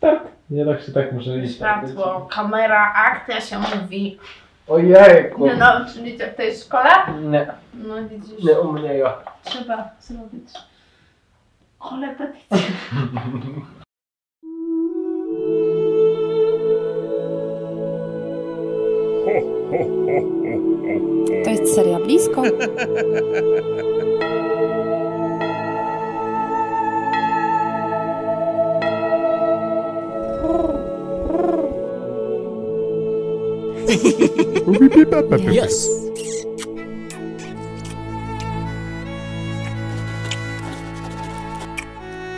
Tak, nie tak się tak może iść. Światło, kamera, akcja się mówi. Ojejku. Nie nauczyliście w tej szkole? Nie, No widzisz, nie u mnie ja. trzeba zrobić korepetycję. To jest seria blisko. Yes.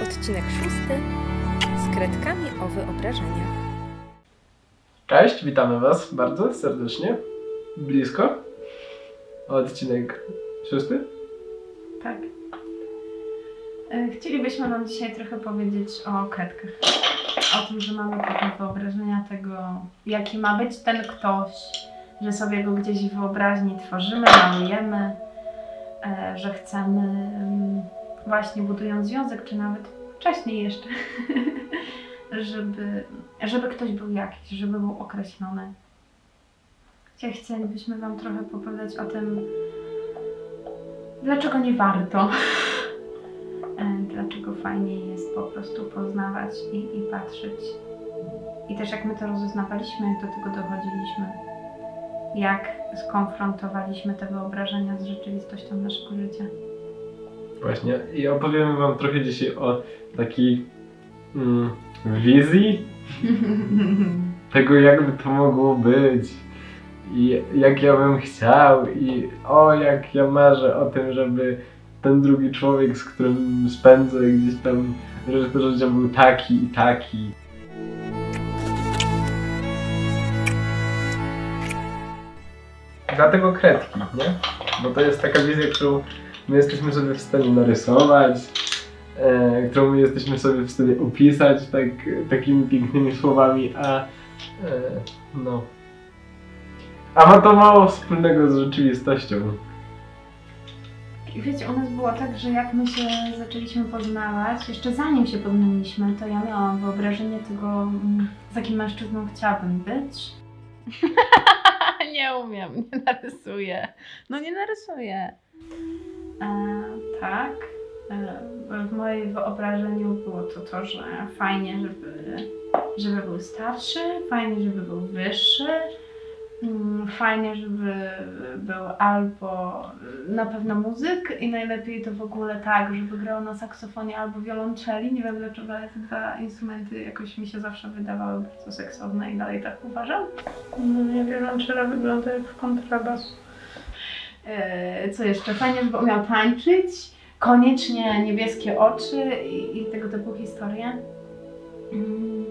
Odcinek szósty z kredkami o wyobrażeniach. Cześć, witamy Was bardzo serdecznie. Blisko. Odcinek szósty. Tak. E, Chcielibyśmy Wam dzisiaj trochę powiedzieć o kredkach. O tym, że mamy pewne wyobrażenia tego, jaki ma być ten ktoś, że sobie go gdzieś w wyobraźni tworzymy, malujemy, e, że chcemy mm, właśnie budując związek, czy nawet wcześniej jeszcze, żeby, żeby ktoś był jakiś, żeby był określony. Chcielibyśmy Wam trochę opowiadać o tym, dlaczego nie warto. Fajnie jest po prostu poznawać i, i patrzeć. I też jak my to rozeznawaliśmy, jak do tego dochodziliśmy, jak skonfrontowaliśmy te wyobrażenia z rzeczywistością naszego życia. Właśnie. I opowiemy Wam trochę dzisiaj o takiej mm, wizji tego, jakby to mogło być. I jak ja bym chciał, i o, jak ja marzę o tym, żeby ten drugi człowiek, z którym spędzę gdzieś tam resztę życia był taki i taki. Dlatego kredki, nie? Bo to jest taka wizja, którą my jesteśmy sobie w stanie narysować, e, którą my jesteśmy sobie w stanie opisać tak, takimi pięknymi słowami, a e, no. A ma to mało wspólnego z rzeczywistością. I wiecie, u nas było tak, że jak my się zaczęliśmy poznawać, jeszcze zanim się poznaliśmy, to ja miałam wyobrażenie tego, mm, z jakim mężczyzną chciałabym być. nie umiem, nie narysuję. No nie narysuję. E, tak. E, w moim wyobrażeniu było to to, że fajnie, żeby, żeby był starszy, fajnie, żeby był wyższy, Fajnie, żeby był albo na pewno muzyk i najlepiej to w ogóle tak, żeby grał na saksofonie albo wiolonczeli. Nie wiem dlaczego, ale te dwa instrumenty jakoś mi się zawsze wydawały bardzo seksowne i dalej tak uważam. No nie, wiolonczela wygląda jak kontrabas. E, co jeszcze? Fajnie, żeby umiał tańczyć. Koniecznie niebieskie oczy i, i tego typu historie. Mm,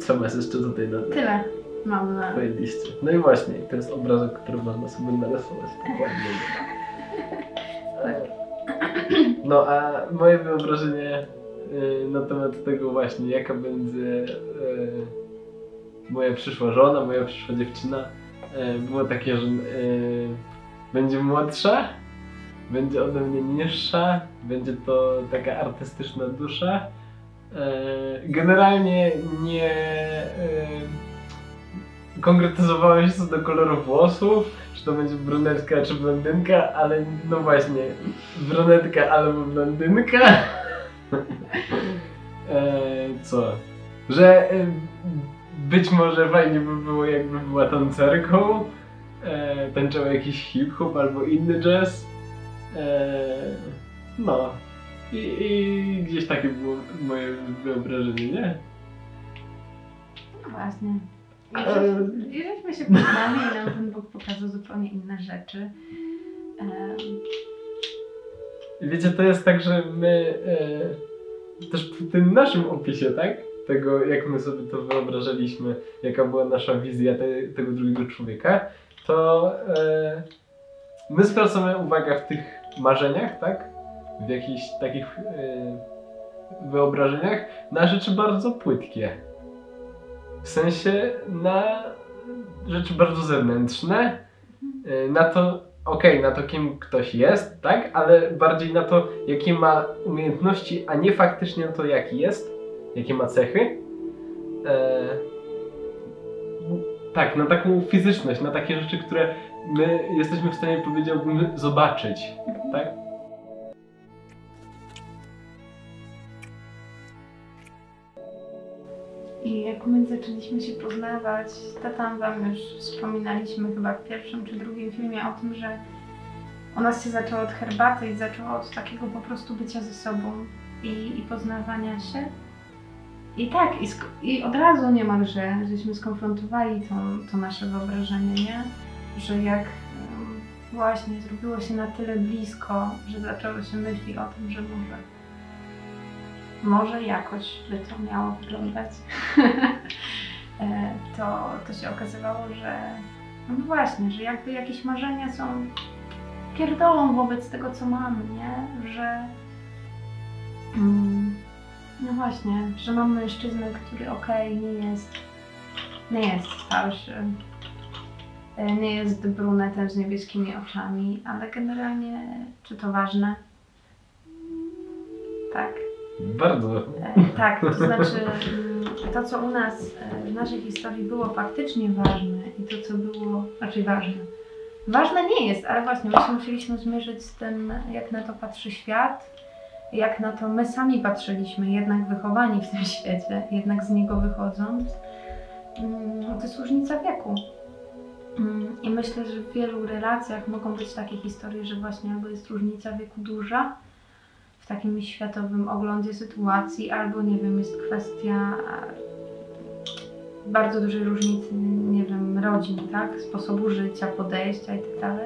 co masz jeszcze tutaj na Tyle mam na... No i właśnie, to jest obrazek, który można sobie narysować dokładnie. No a moje wyobrażenie y, na temat tego właśnie, jaka będzie y, moja przyszła żona, moja przyszła dziewczyna, y, było takie, że będzie młodsza, będzie ode mnie niższa, będzie to taka artystyczna dusza. Generalnie nie konkretyzowałem się co do koloru włosów, czy to będzie brunetka czy blondynka, ale no właśnie, brunetka albo blondynka. e, co? Że e, być może fajnie by było jakby była tancerką, e, tańczyła jakiś hip-hop albo inny jazz. E, no. I, I gdzieś takie było moje wyobrażenie, nie? No właśnie. I żeśmy się poznali i nam Pan Bóg pokazał zupełnie inne rzeczy. Wiecie, to jest tak, że my e, też w tym naszym opisie, tak? Tego, jak my sobie to wyobrażaliśmy, jaka była nasza wizja te, tego drugiego człowieka, to e, my zwracamy uwagę w tych marzeniach, tak? W jakichś takich e, wyobrażeniach na rzeczy bardzo płytkie. W sensie na rzeczy bardzo zewnętrzne, e, na to, okej, na to kim ktoś jest, tak, ale bardziej na to, jakie ma umiejętności, a nie faktycznie na to, jaki jest. jakie ma cechy. E, tak, na taką fizyczność, na takie rzeczy, które my jesteśmy w stanie, powiedziałbym, zobaczyć, tak? Jak my zaczęliśmy się poznawać, to tam wam już wspominaliśmy chyba w pierwszym czy drugim filmie o tym, że u nas się zaczęło od herbaty i zaczęło od takiego po prostu bycia ze sobą i, i poznawania się. I tak, i, i od razu niemalże żeśmy skonfrontowali to, to nasze wyobrażenie, nie? Że jak właśnie zrobiło się na tyle blisko, że zaczęły się myśli o tym, że może może jakoś by to miało wyglądać, E, to, to się okazywało, że no właśnie, że jakby jakieś marzenia są pierdołą wobec tego, co mamy, nie? Że mm, no właśnie, że mam mężczyznę, który okej, nie jest nie jest starszy, e, nie jest brunetem z niebieskimi oczami, ale generalnie czy to ważne? Tak. Bardzo. E, tak, to znaczy mm, to, co u nas e, w naszej historii było faktycznie ważne i to, co było raczej ważne. Ważne nie jest, ale właśnie my się musieliśmy zmierzyć z tym, jak na to patrzy świat, jak na to my sami patrzyliśmy, jednak wychowani w tym świecie, jednak z niego wychodząc. Mm, To jest różnica wieku. Mm, I myślę, że w wielu relacjach mogą być takie historie, że właśnie albo jest różnica wieku duża, w takim światowym oglądzie sytuacji, albo nie wiem, jest kwestia e, bardzo dużej różnicy, nie wiem, rodzin, tak? Sposobu życia, podejścia i tak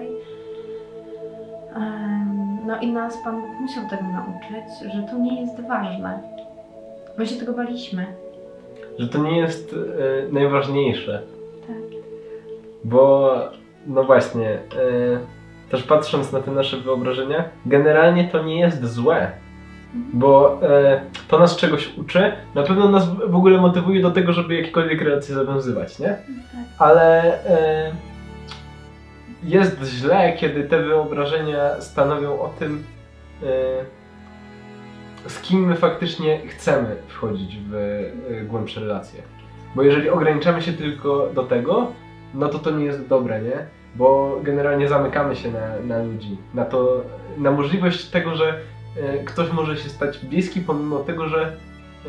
No i nas Pan Bóg musiał tego nauczyć, że to nie jest ważne. My się tego baliśmy. Że to nie jest e, najważniejsze. Tak. Bo, no właśnie, e, też patrząc na te nasze wyobrażenia, generalnie to nie jest złe. Bo e, to nas czegoś uczy, na pewno nas w ogóle motywuje do tego, żeby jakiekolwiek relacje zawiązywać, nie? Tak. Ale e, jest źle, kiedy te wyobrażenia stanowią o tym, e, z kim my faktycznie chcemy wchodzić w e, głębsze relacje. Bo jeżeli ograniczamy się tylko do tego, no to to nie jest dobre, nie? Bo generalnie zamykamy się na, na ludzi, na to, na możliwość tego, że e, ktoś może się stać bliski pomimo tego, że e,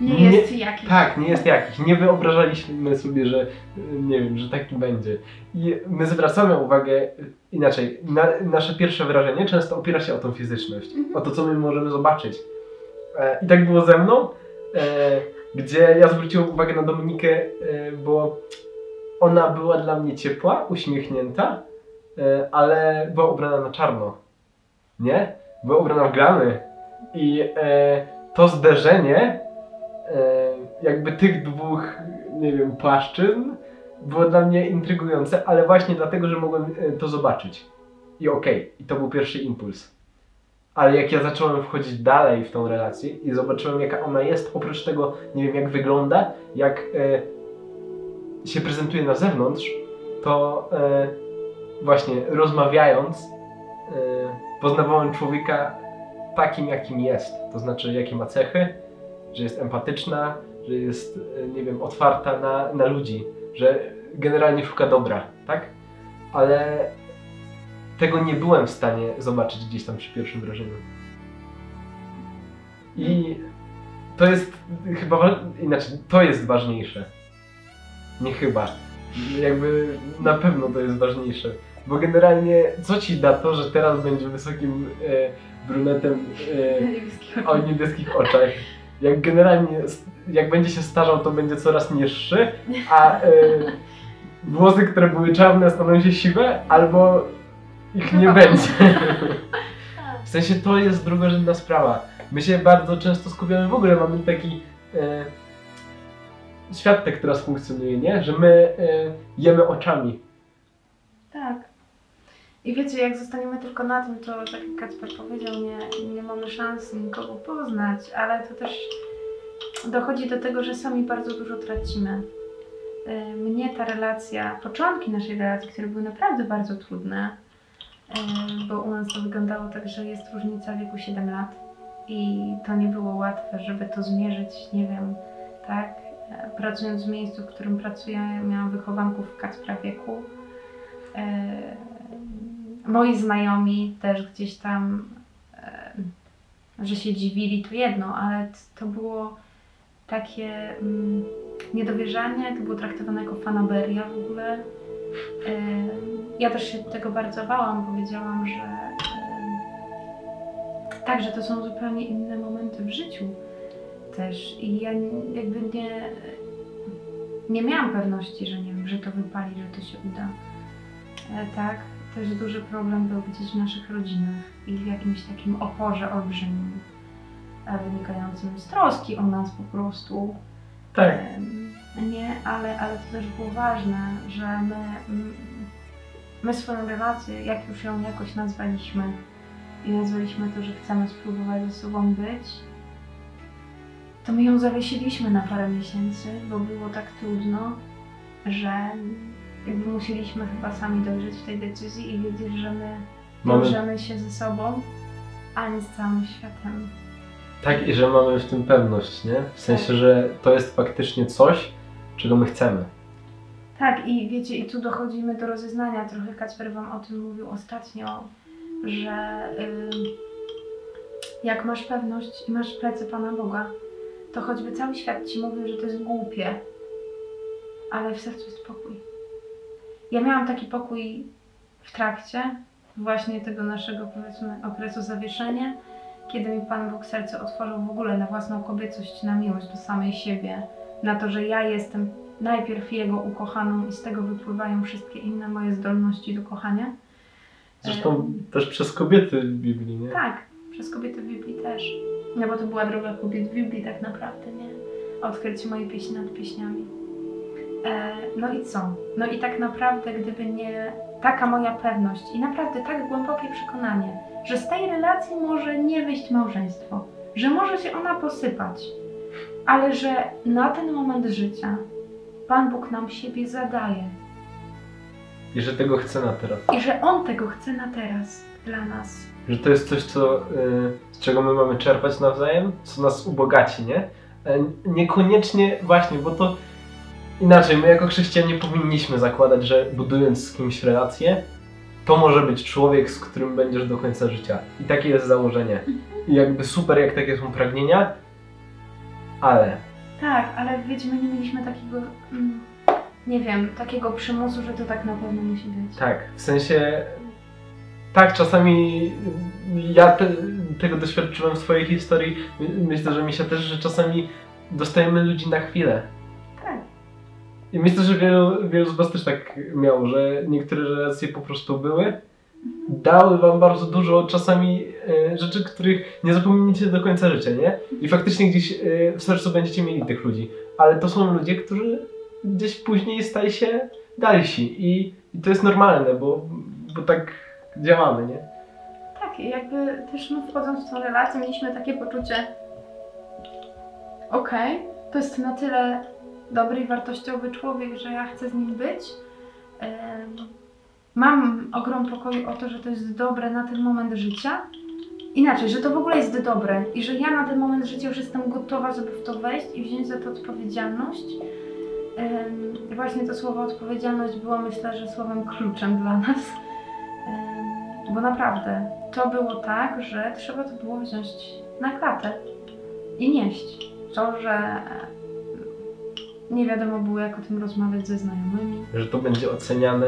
Nie, Nie- jest jakiś. tak, nie jest jakiś. Nie wyobrażaliśmy sobie, że y, nie wiem, że taki będzie. I my zwracamy uwagę y, inaczej. Na, nasze pierwsze wrażenie często opiera się o tą fizyczność, Mhm. o to, co my możemy zobaczyć. E, I tak było ze mną, e, gdzie ja zwróciłem uwagę na Dominikę, e, bo ona była dla mnie ciepła, uśmiechnięta, e, ale była ubrana na czarno. Nie? Była ubrana w gramy. I e, to zderzenie e, jakby tych dwóch, nie wiem, płaszczyzn było dla mnie intrygujące, ale właśnie dlatego, że mogłem e, to zobaczyć. I okej, i to był pierwszy impuls. Ale jak ja zacząłem wchodzić dalej w tą relację i zobaczyłem, jaka ona jest, oprócz tego, nie wiem, jak wygląda, jak e, się prezentuje na zewnątrz, to e, właśnie rozmawiając, e, poznawałem człowieka takim, jakim jest. To znaczy, jakie ma cechy, że jest empatyczna, że jest, e, nie wiem, otwarta na, na ludzi, że generalnie szuka dobra, tak? Ale tego nie byłem w stanie zobaczyć gdzieś tam przy pierwszym wrażeniu. I to jest chyba, inaczej, to jest ważniejsze. Nie chyba. Jakby na pewno to jest ważniejsze. Bo generalnie, co ci da to, że teraz będzie wysokim e, brunetem e, o niebieskich oczach. Jak generalnie, jak będzie się starzał, to będzie coraz niższy, a y, włosy, które były czarne, staną się siwe, albo ich nie będzie. W sensie to jest drugorzędna sprawa. My się bardzo często skupiamy, w ogóle mamy taki e, świat tak teraz funkcjonuje, nie? Że my e, jemy oczami. Tak. I wiecie, jak zostaniemy tylko na tym, to tak jak Kacper powiedział, nie, nie mamy szans nikogo poznać, ale to też dochodzi do tego, że sami bardzo dużo tracimy. Y, Mnie ta relacja, początki naszej relacji, które były naprawdę bardzo trudne, y, bo u nas to wyglądało tak, że jest różnica wieku 7 lat. i to nie było łatwe, żeby to zmierzyć, nie wiem, tak? E, Pracując w miejscu, w którym pracuję, miałam wychowanków w Kacpra wieku. E, moi znajomi też gdzieś tam, e, że się dziwili, to jedno, ale to było takie mm, niedowierzanie, to było traktowane jako fanaberia w ogóle. Ja też się tego bardzo bałam, bo wiedziałam, że tak, że to są zupełnie inne momenty w życiu też i ja jakby nie, nie miałam pewności, że nie wiem, że to wypali, że to się uda. E, tak, też duży problem był gdzieś w naszych rodzinach i w jakimś takim oporze olbrzymim, e, wynikającym z troski o nas po prostu. Tak. Em, Nie, ale, ale to też było ważne, że my, mm, my swoją relację, jak już ją jakoś nazwaliśmy i nazwaliśmy to, że chcemy spróbować ze sobą być, to my ją zawiesiliśmy na parę miesięcy, bo było tak trudno, że jakby musieliśmy chyba sami dojrzeć w tej decyzji i wiedzieć, że my Mamy, wiążemy się ze sobą, a nie z całym światem. tak, i że mamy w tym pewność, nie? W sensie, Tak. że to jest faktycznie coś, czego my chcemy. Tak, i wiecie, i tu dochodzimy do rozeznania. Trochę Kacper Wam o tym mówił ostatnio, że jak masz pewność i masz plecy Pana Boga, to choćby cały świat Ci mówił, że to jest głupie, ale w sercu jest pokój. Ja miałam taki pokój w trakcie właśnie tego naszego, powiedzmy, okresu zawieszenia, kiedy mi Pan Bóg serce otworzył w ogóle na własną kobiecość, na miłość do samej siebie, na to, że ja jestem najpierw Jego ukochaną i z tego wypływają wszystkie inne moje zdolności do kochania. Zresztą też przez kobiety w Biblii, nie? Tak, przez kobiety w Biblii też. No bo to była droga kobiet w Biblii tak naprawdę, nie? Odkrycie mojej pieśni nad pieśniami. E, no i co? No i tak naprawdę, gdyby nie taka moja pewność i naprawdę tak głębokie przekonanie, że z tej relacji może nie wyjść małżeństwo, że może się ona posypać, ale że na ten moment życia Pan Bóg nam siebie zadaje I że tego chce na teraz. i że On tego chce na teraz dla nas. Że to jest coś, co, y, z czego my mamy czerpać nawzajem, co nas ubogaci, nie? E, Niekoniecznie właśnie, bo to inaczej, my jako chrześcijanie powinniśmy zakładać, że budując z kimś relację, to może być człowiek, z którym będziesz do końca życia. I takie jest założenie. I jakby super, jak takie są pragnienia, ale Tak, ale wiecie, my nie mieliśmy takiego, mm, nie wiem, takiego przymusu, że to tak na pewno musi być. Tak, w sensie tak, czasami ja te, tego doświadczyłem w swojej historii. My- Myślę, że mi się też, że czasami dostajemy ludzi na chwilę. Tak. I myślę, że wielu, wielu z Was też tak miało, że niektóre relacje po prostu były. Dały Wam bardzo dużo czasami e, rzeczy, których nie zapomnicie do końca życia, nie? I faktycznie gdzieś e, w sercu będziecie mieli tych ludzi. Ale to są ludzie, którzy gdzieś później stali się dalsi. I, i to jest normalne, bo, bo tak działamy, nie? Tak, jakby też my wchodząc w tą relację mieliśmy takie poczucie, okej, to jest na tyle dobry i wartościowy człowiek, że ja chcę z nim być. Mam ogrom pokoju o to, że to jest dobre na ten moment życia. Inaczej, że to w ogóle jest dobre i że ja na ten moment życia już jestem gotowa, żeby w to wejść i wziąć za to odpowiedzialność. Właśnie to słowo odpowiedzialność było myślę, że słowem kluczem dla nas. Bo naprawdę to było tak, że trzeba to było wziąć na klatę i nieść. To, że e, nie wiadomo było jak o tym rozmawiać ze znajomymi, Że to będzie oceniane.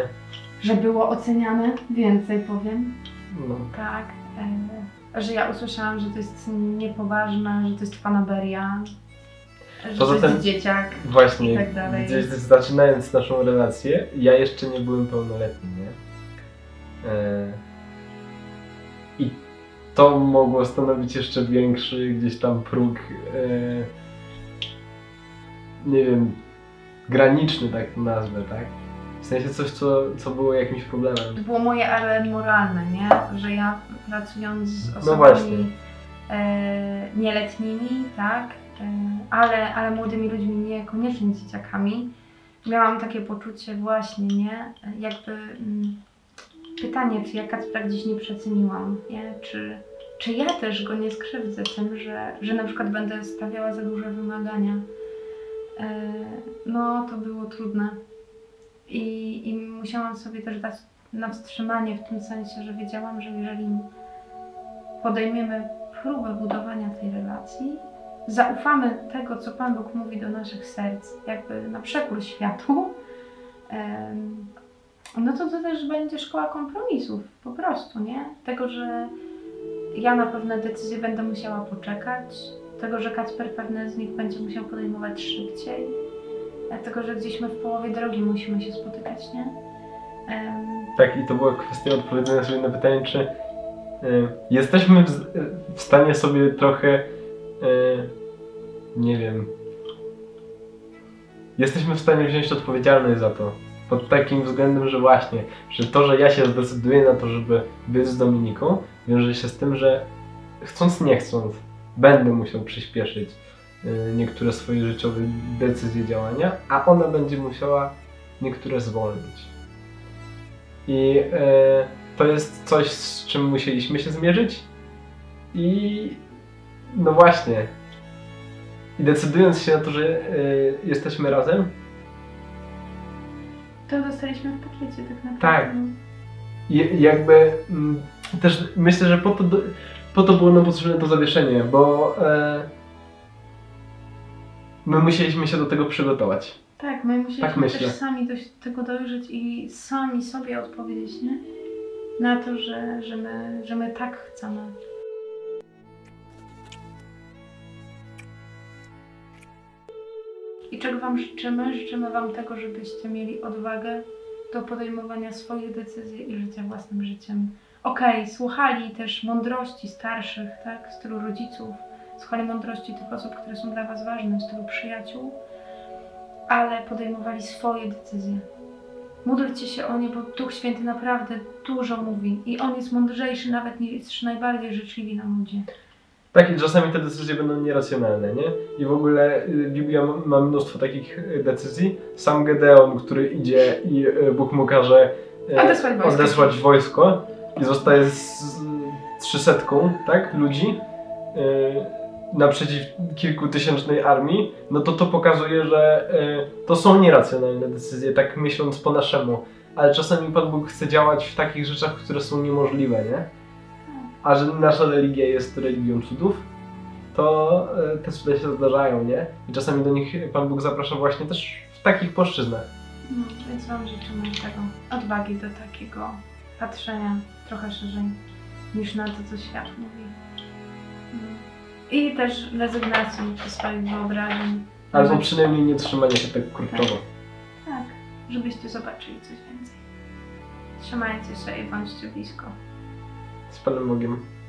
że było oceniane, więcej powiem, No. tak, e, że ja usłyszałam, że to jest niepoważne, że to jest fanaberia, że Poza to jest dzieciak. Właśnie, I tak dalej. gdzieś zaczynając naszą relację, ja jeszcze nie byłem pełnoletni, nie? E, to mogło stanowić jeszcze większy gdzieś tam próg, e, nie wiem, graniczny tak to nazwę, tak? W sensie coś, co, co było jakimś problemem. To było moje, ale moralne, nie? Że ja pracując z No osobami właśnie. e, nieletnimi, tak, e, ale, ale młodymi ludźmi, niekoniecznie dzieciakami, miałam takie poczucie właśnie, nie? Jakby mm, pytanie, czy ja Kacpra gdzieś nie przeceniłam, nie? Czy, czy ja też go nie skrzywdzę tym, że, że na przykład będę stawiała za duże wymagania. E, No, to było trudne. I, I musiałam sobie też dać na wstrzymanie w tym sensie, że wiedziałam, że jeżeli podejmiemy próbę budowania tej relacji, zaufamy tego, co Pan Bóg mówi do naszych serc, jakby na przekór światu, no to to też będzie szkoła kompromisów, po prostu, nie? Tego, że ja na pewne decyzje będę musiała poczekać, tego, że Kacper pewne z nich będzie musiał podejmować szybciej, tego, że gdzieś my w połowie drogi musimy się spotykać, nie? Em, Tak, i to była kwestia odpowiedzenia sobie na pytanie, czy y, jesteśmy w, w stanie sobie trochę, y, nie wiem, jesteśmy w stanie wziąć odpowiedzialność za to. Pod takim względem, że właśnie, że to, że ja się zdecyduję na to, żeby być z Dominiką, wiąże się z tym, że chcąc nie chcąc, będę musiał przyspieszyć y, niektóre swoje życiowe decyzje, działania, a ona będzie musiała niektóre zwolnić. I e, to jest coś, z czym musieliśmy się zmierzyć. I no właśnie. I decydując się na to, że e, jesteśmy razem, To dostaliśmy w pakiecie tak naprawdę. Tak. i jakby mm, też myślę, że po to, do, po to było nam potrzebne to zawieszenie, bo e, my musieliśmy się do tego przygotować. Tak, my musieliśmy Tak myślę. też sami do tego dojrzeć i sami sobie odpowiedzieć, nie? Na to, że, że, my, że my tak chcemy. I czego Wam życzymy? Życzymy Wam tego, żebyście mieli odwagę do podejmowania swoich decyzji i życia własnym życiem. Okej, słuchali też mądrości starszych, tak, stylu rodziców, słuchali mądrości tych osób, które są dla Was ważne, w stylu przyjaciół, ale podejmowali swoje decyzje. Módlcie się o nie, bo Duch Święty naprawdę dużo mówi i On jest mądrzejszy nawet niż najbardziej życzliwi nam ludzie. Tak, i czasami te decyzje będą nieracjonalne, nie? I w ogóle y, Biblia ma- mnóstwo takich y, decyzji. Sam Gedeon, który idzie i y, Bóg mu każe Odesłać wojsko. odesłać wojsko i zostaje z trzysetką, tak, ludzi naprzeciw kilkutysięcznej armii, no to to pokazuje, że to są nieracjonalne decyzje, tak myśląc po naszemu. Ale czasami Pan Bóg chce działać w takich rzeczach, które są niemożliwe, nie? A że nasza religia jest religią cudów, to e, te cuda się zdarzają, nie? I czasami do nich Pan Bóg zaprasza właśnie też w takich płaszczyznach. No, więc Wam życzymy tego odwagi do takiego patrzenia trochę szerzej niż na to, co świat mówi. No. I też rezygnacji ze swoich wyobrażeń. Albo przynajmniej nie trzymania się tak kurczowo. Tak, żebyście zobaczyli coś więcej. Trzymajcie się i bądźcie blisko. spalę mogiem.